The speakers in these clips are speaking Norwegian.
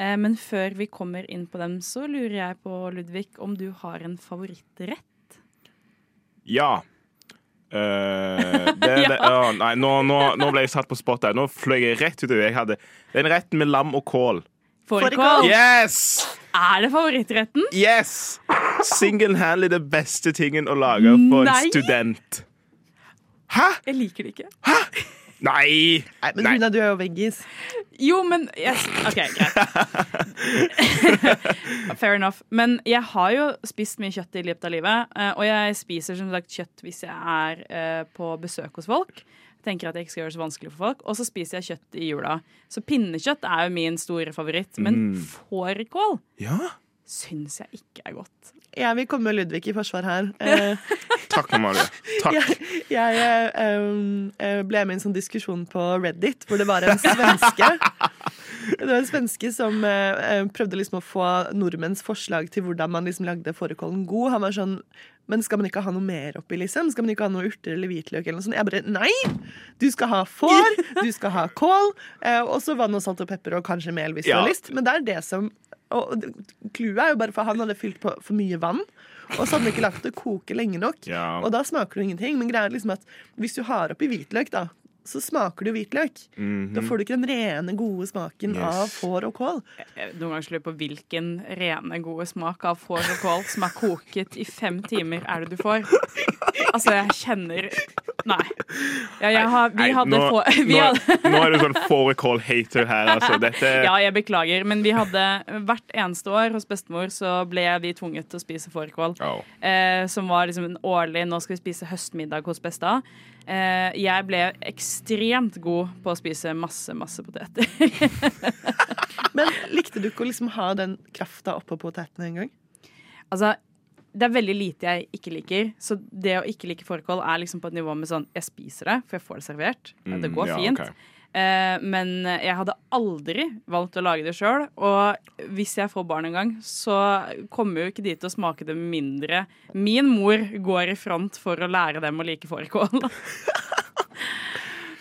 Eh, men før vi kommer inn på dem, så lurer jeg på, Ludvig, om du har en favorittrett? Ja. Uh, det, det, uh, nei, nå, nå, nå ble jeg satt på spot der. Nå fløy jeg rett utover. Jeg hadde den retten med lam og kål. Fårikål. Yes! Er det favorittretten? Yes! Single-handly det beste tingen å lage for Nei. en student. Hæ? Jeg liker det ikke. Nei! Nei, men. Runa, du er jo veggis. Jo, men yes. OK, greit. Fair enough. Men jeg har jo spist mye kjøtt i løpet av livet. eh, Og jeg spiser som sagt kjøtt hvis jeg er eh, på besøk hos folk. Jeg tenker at jeg ikke skal gjøre det så vanskelig for folk Og så spiser jeg kjøtt i jula. Så pinnekjøtt er jo min store favoritt. Men Mm. fårikål Ja, syns jeg ikke er godt. Jeg vil komme med Ludvig i forsvar her. Takk, Amalie. Takk. jeg jeg um, ble med i en sånn diskusjon på Reddit hvor det var en svenske Det var en svenske som eh, prøvde liksom å få nordmenns forslag til hvordan man liksom lagde fårikålen god. Han var sånn Men skal man ikke ha noe mer oppi, liksom? Skal man ikke ha noe urter eller hvitløk eller noe sånt? Jeg bare Nei! Du skal ha får, du skal ha kål, eh, og så vann og salt og pepper og kanskje mel hvis du Ja. har lyst. Men det er det som og Clouet er jo bare for han hadde fylt på for mye vann. Og så hadde han ikke lagt det koke lenge nok. Ja. Og da smaker det ingenting. Men greia er liksom at hvis du har oppi hvitløk, da, så smaker det jo hvitløk. -hmm. Da får du ikke den rene, gode smaken Yes. av får og kål. Jeg noen ganger lurer på hvilken rene, gode smak av får og kål som er koket i fem timer, er det du får. Altså, jeg kjenner Nei. Ja, jeg har, vi Nei, hadde nå, få... Vi nå, hadde, nå er du sånn forecall hater her, altså. Dette ja, jeg beklager, men vi hadde hvert eneste år hos bestemor så ble vi tvunget til å spise fårikål. Oh. Eh, som var liksom en årlig Nå skal vi spise høstmiddag hos besta. Eh, jeg ble ekstremt god på å spise masse, masse poteter. Men likte du ikke å liksom ha den krafta oppå potetene en gang? Altså, det er veldig lite jeg ikke liker. Så det å ikke like fårikål er liksom på et nivå med sånn Jeg spiser det, for jeg får det servert. det Mm, går ja, fint. Okay. Eh, men jeg hadde aldri valgt å lage det sjøl. Og hvis jeg får barn en gang, så kommer jo ikke de til å smake det mindre. Min mor går i front for å lære dem å like fårikål.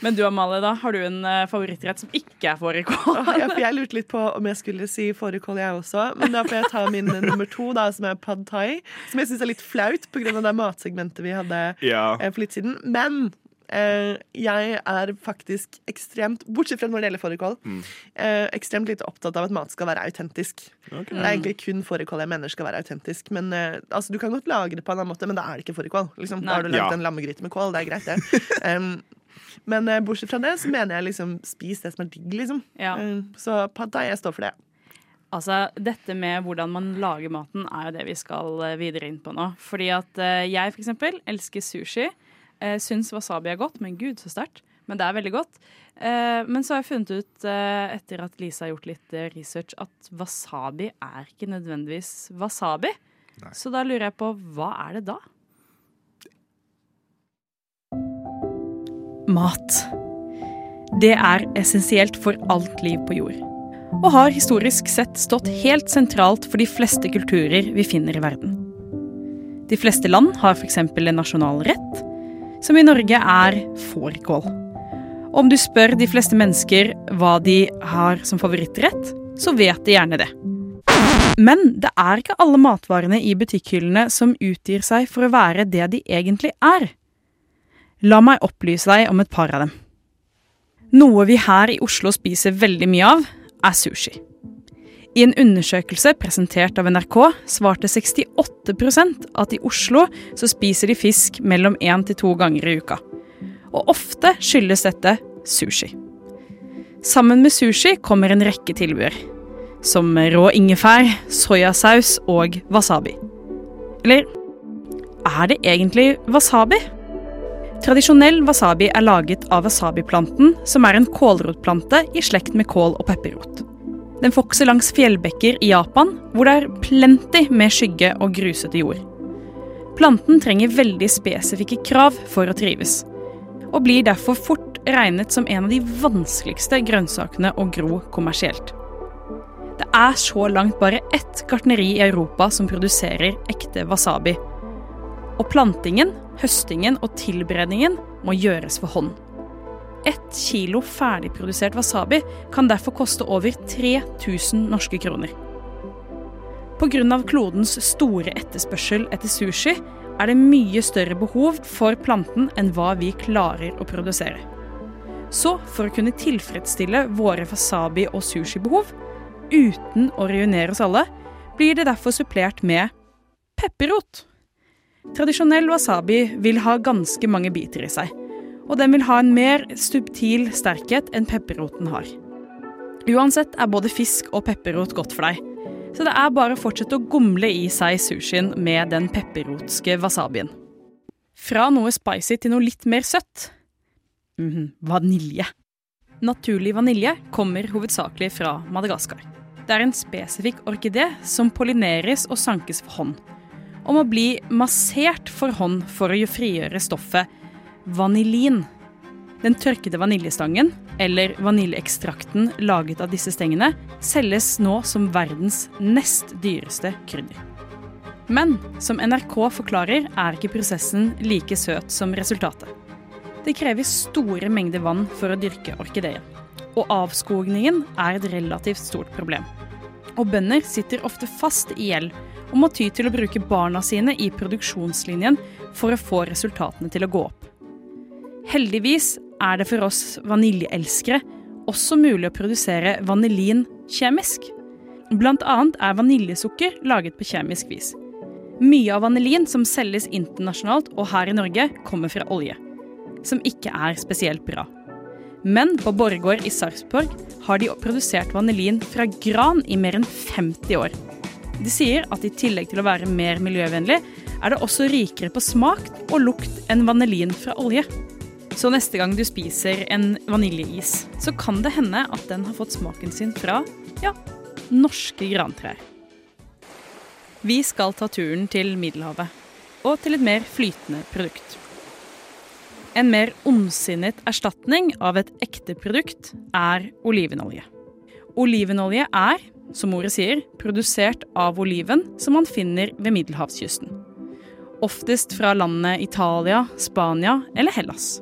Men du Amalie, da, har du en eh, favorittrett som ikke er fårikål? Ja, for jeg lurte litt på om jeg skulle si fårikål, jeg også. Men da får jeg ta min eh, nummer to, da, som er pad thai. Som jeg syns er litt flaut pga. det matsegmentet vi hadde Ja. eh, for litt siden. Men eh, jeg er faktisk ekstremt, bortsett fra når det gjelder fårikål, Mm. eh, ekstremt litt opptatt av at mat skal være autentisk. Okay. Det er egentlig kun fårikål jeg mener skal være autentisk. Men eh, altså, Du kan godt lage det på en annen måte, men da er det ikke fårikål. Liksom. Da har du lagd Ja. en lammegryte med kål. Det er greit, det. Um, men eh, bortsett fra det, så mener jeg liksom spis det som er digg, liksom. Ja. Um, så pad thai, jeg står for det. Altså, Dette med hvordan man lager maten, er jo det vi skal eh, videre inn på nå. Fordi at eh, jeg for eksempel elsker sushi. Uh, syns wasabi er godt, men gud, så sterkt. Men det er veldig godt. Eh, men så har jeg funnet ut, eh, etter at Lisa har gjort litt eh, research, at wasabi er ikke nødvendigvis wasabi. Nei. Så da lurer jeg på, hva er det da? Mat. Det er essensielt for alt liv på jord og har historisk sett stått helt sentralt for de fleste kulturer vi finner i verden. De fleste land har f.eks. en nasjonal rett, som i Norge er fårikål. Om du spør de fleste mennesker hva de har som favorittrett, så vet de gjerne det. Men det er ikke alle matvarene i butikkhyllene som utgir seg for å være det de egentlig er. La meg opplyse deg om et par av dem. Noe vi her i Oslo spiser veldig mye av, er sushi. I en undersøkelse presentert av NRK svarte 68% at i Oslo så spiser de fisk mellom én til to ganger i uka. Og ofte skyldes dette sushi. Sammen med sushi kommer en rekke tilbud, Som rå ingefær, soyasaus og wasabi. Eller er det egentlig wasabi? Tradisjonell wasabi er laget av wasabiplanten, som er en kålrotplante i slekt med kål og pepperrot. Den vokser langs fjellbekker i Japan, hvor det er plenty med skygge og grusete jord. Planten trenger veldig spesifikke krav for å trives, og blir derfor fort regnet som en av de vanskeligste grønnsakene å gro kommersielt. Det er så langt bare ett gartneri i Europa som produserer ekte wasabi, og plantingen, høstingen og tilberedningen må gjøres for hånd. Ett kilo ferdigprodusert wasabi kan derfor koste over 3000 norske kroner. Pga. klodens store etterspørsel etter sushi er det mye større behov for planten enn hva vi klarer å produsere. Så for å kunne tilfredsstille våre wasabi- og sushibehov uten å ruinere oss alle, blir det derfor supplert med pepperrot. Tradisjonell wasabi vil ha ganske mange biter i seg, og den vil ha en mer subtil sterkhet enn pepperroten har. Uansett er både fisk og pepperrot godt for deg, så det er bare å fortsette å gomle i seg sushien med den pepperrotske wasabien. Fra noe spicy til noe litt mer søtt. Mm, vanilje. Naturlig vanilje kommer hovedsakelig fra Madagaskar. Det er en spesifikk orkidé som pollineres og sankes for hånd, og å bli massert for hånd for å frigjøre stoffet vanilin. Den tørkede vaniljestangen, eller vaniljeekstrakten laget av disse stengene, selges nå som verdens nest dyreste krydder. Men som NRK forklarer, er ikke prosessen like søt som resultatet. Det krever store mengder vann for å dyrke orkideen. Og avskogningen er et relativt stort problem. Og bønder sitter ofte fast i gjeld og må ty til å bruke barna sine i produksjonslinjen for å få resultatene til å gå opp. Heldigvis er det for oss vaniljeelskere også mulig å produsere vanilin kjemisk. Blant annet er vaniljesukker laget på kjemisk vis. Mye av vanilin som selges internasjonalt og her i Norge, kommer fra olje. Som ikke er spesielt bra. Men på Borregaard i Sarpsborg har de produsert vanilin fra gran i mer enn 50 år. De sier at i tillegg til å være mer miljøvennlig, er det også rikere på smak og lukt enn vanilin fra olje. Så neste gang du spiser en vaniljeis, så kan det hende at den har fått smaken sin fra ja, norske grantrær. Vi skal ta turen til Middelhavet, og til et mer flytende produkt. En mer ondsinnet erstatning av et ekte produkt er olivenolje. Olivenolje er, som ordet sier, produsert av oliven som man finner ved middelhavskysten. Oftest fra landene Italia, Spania eller Hellas.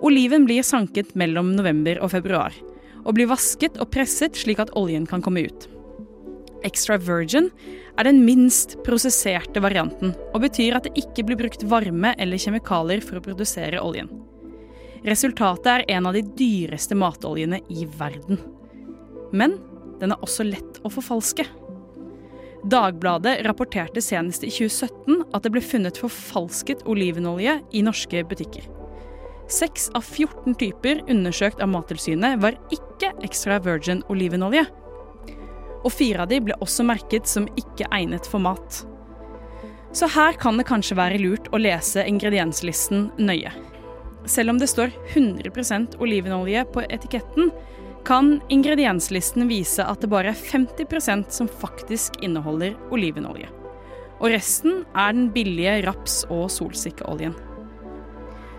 Oliven blir sanket mellom november og februar, og blir vasket og presset slik at oljen kan komme ut. Extra virgin er den minst prosesserte varianten, og betyr at det ikke blir brukt varme eller kjemikalier for å produsere oljen. Resultatet er en av de dyreste matoljene i verden. Men den er også lett å forfalske. Dagbladet rapporterte senest i 2017 at det ble funnet forfalsket olivenolje i norske butikker. Seks av 14 typer undersøkt av Mattilsynet var ikke extra virgin olivenolje. Og fire av de ble også merket som ikke egnet for mat. Så her kan det kanskje være lurt å lese ingredienslisten nøye. Selv om det står 100% olivenolje på etiketten, kan ingredienslisten vise at det bare er 50% som faktisk inneholder olivenolje. Og resten er den billige raps- og solsikkeoljen.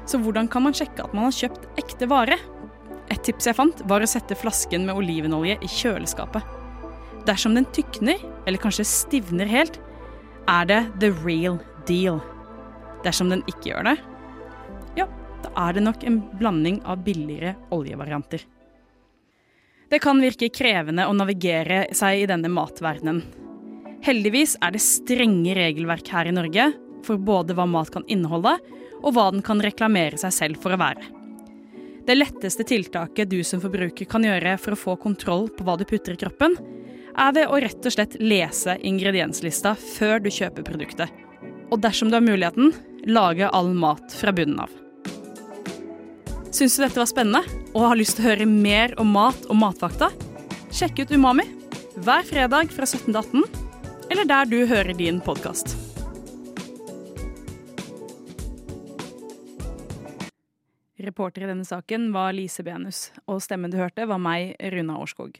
Så hvordan kan man sjekke at man har kjøpt ekte vare? Et tips jeg fant, var å sette flasken med olivenolje i kjøleskapet. Dersom den tykner, eller kanskje stivner helt, er det the real deal. Dersom den ikke gjør det, ja, da er det nok en blanding av billigere oljevarianter. Det kan virke krevende å navigere seg i denne matverdenen. Heldigvis er det strenge regelverk her i Norge for både hva mat kan inneholde, og hva den kan reklamere seg selv for å være. Det letteste tiltaket du som forbruker kan gjøre for å få kontroll på hva du putter i kroppen, er ved å rett og slett lese ingredienslista før du kjøper produktet. Og dersom du har muligheten, lage all mat fra bunnen av. Syns du dette var spennende og har lyst til å høre mer om mat og matfakta? Sjekk ut Umami hver fredag fra 17 til 18, eller der du hører din podkast. Reporter i denne saken var Lise Benus, og stemmen du hørte, var meg, Runa Årskog.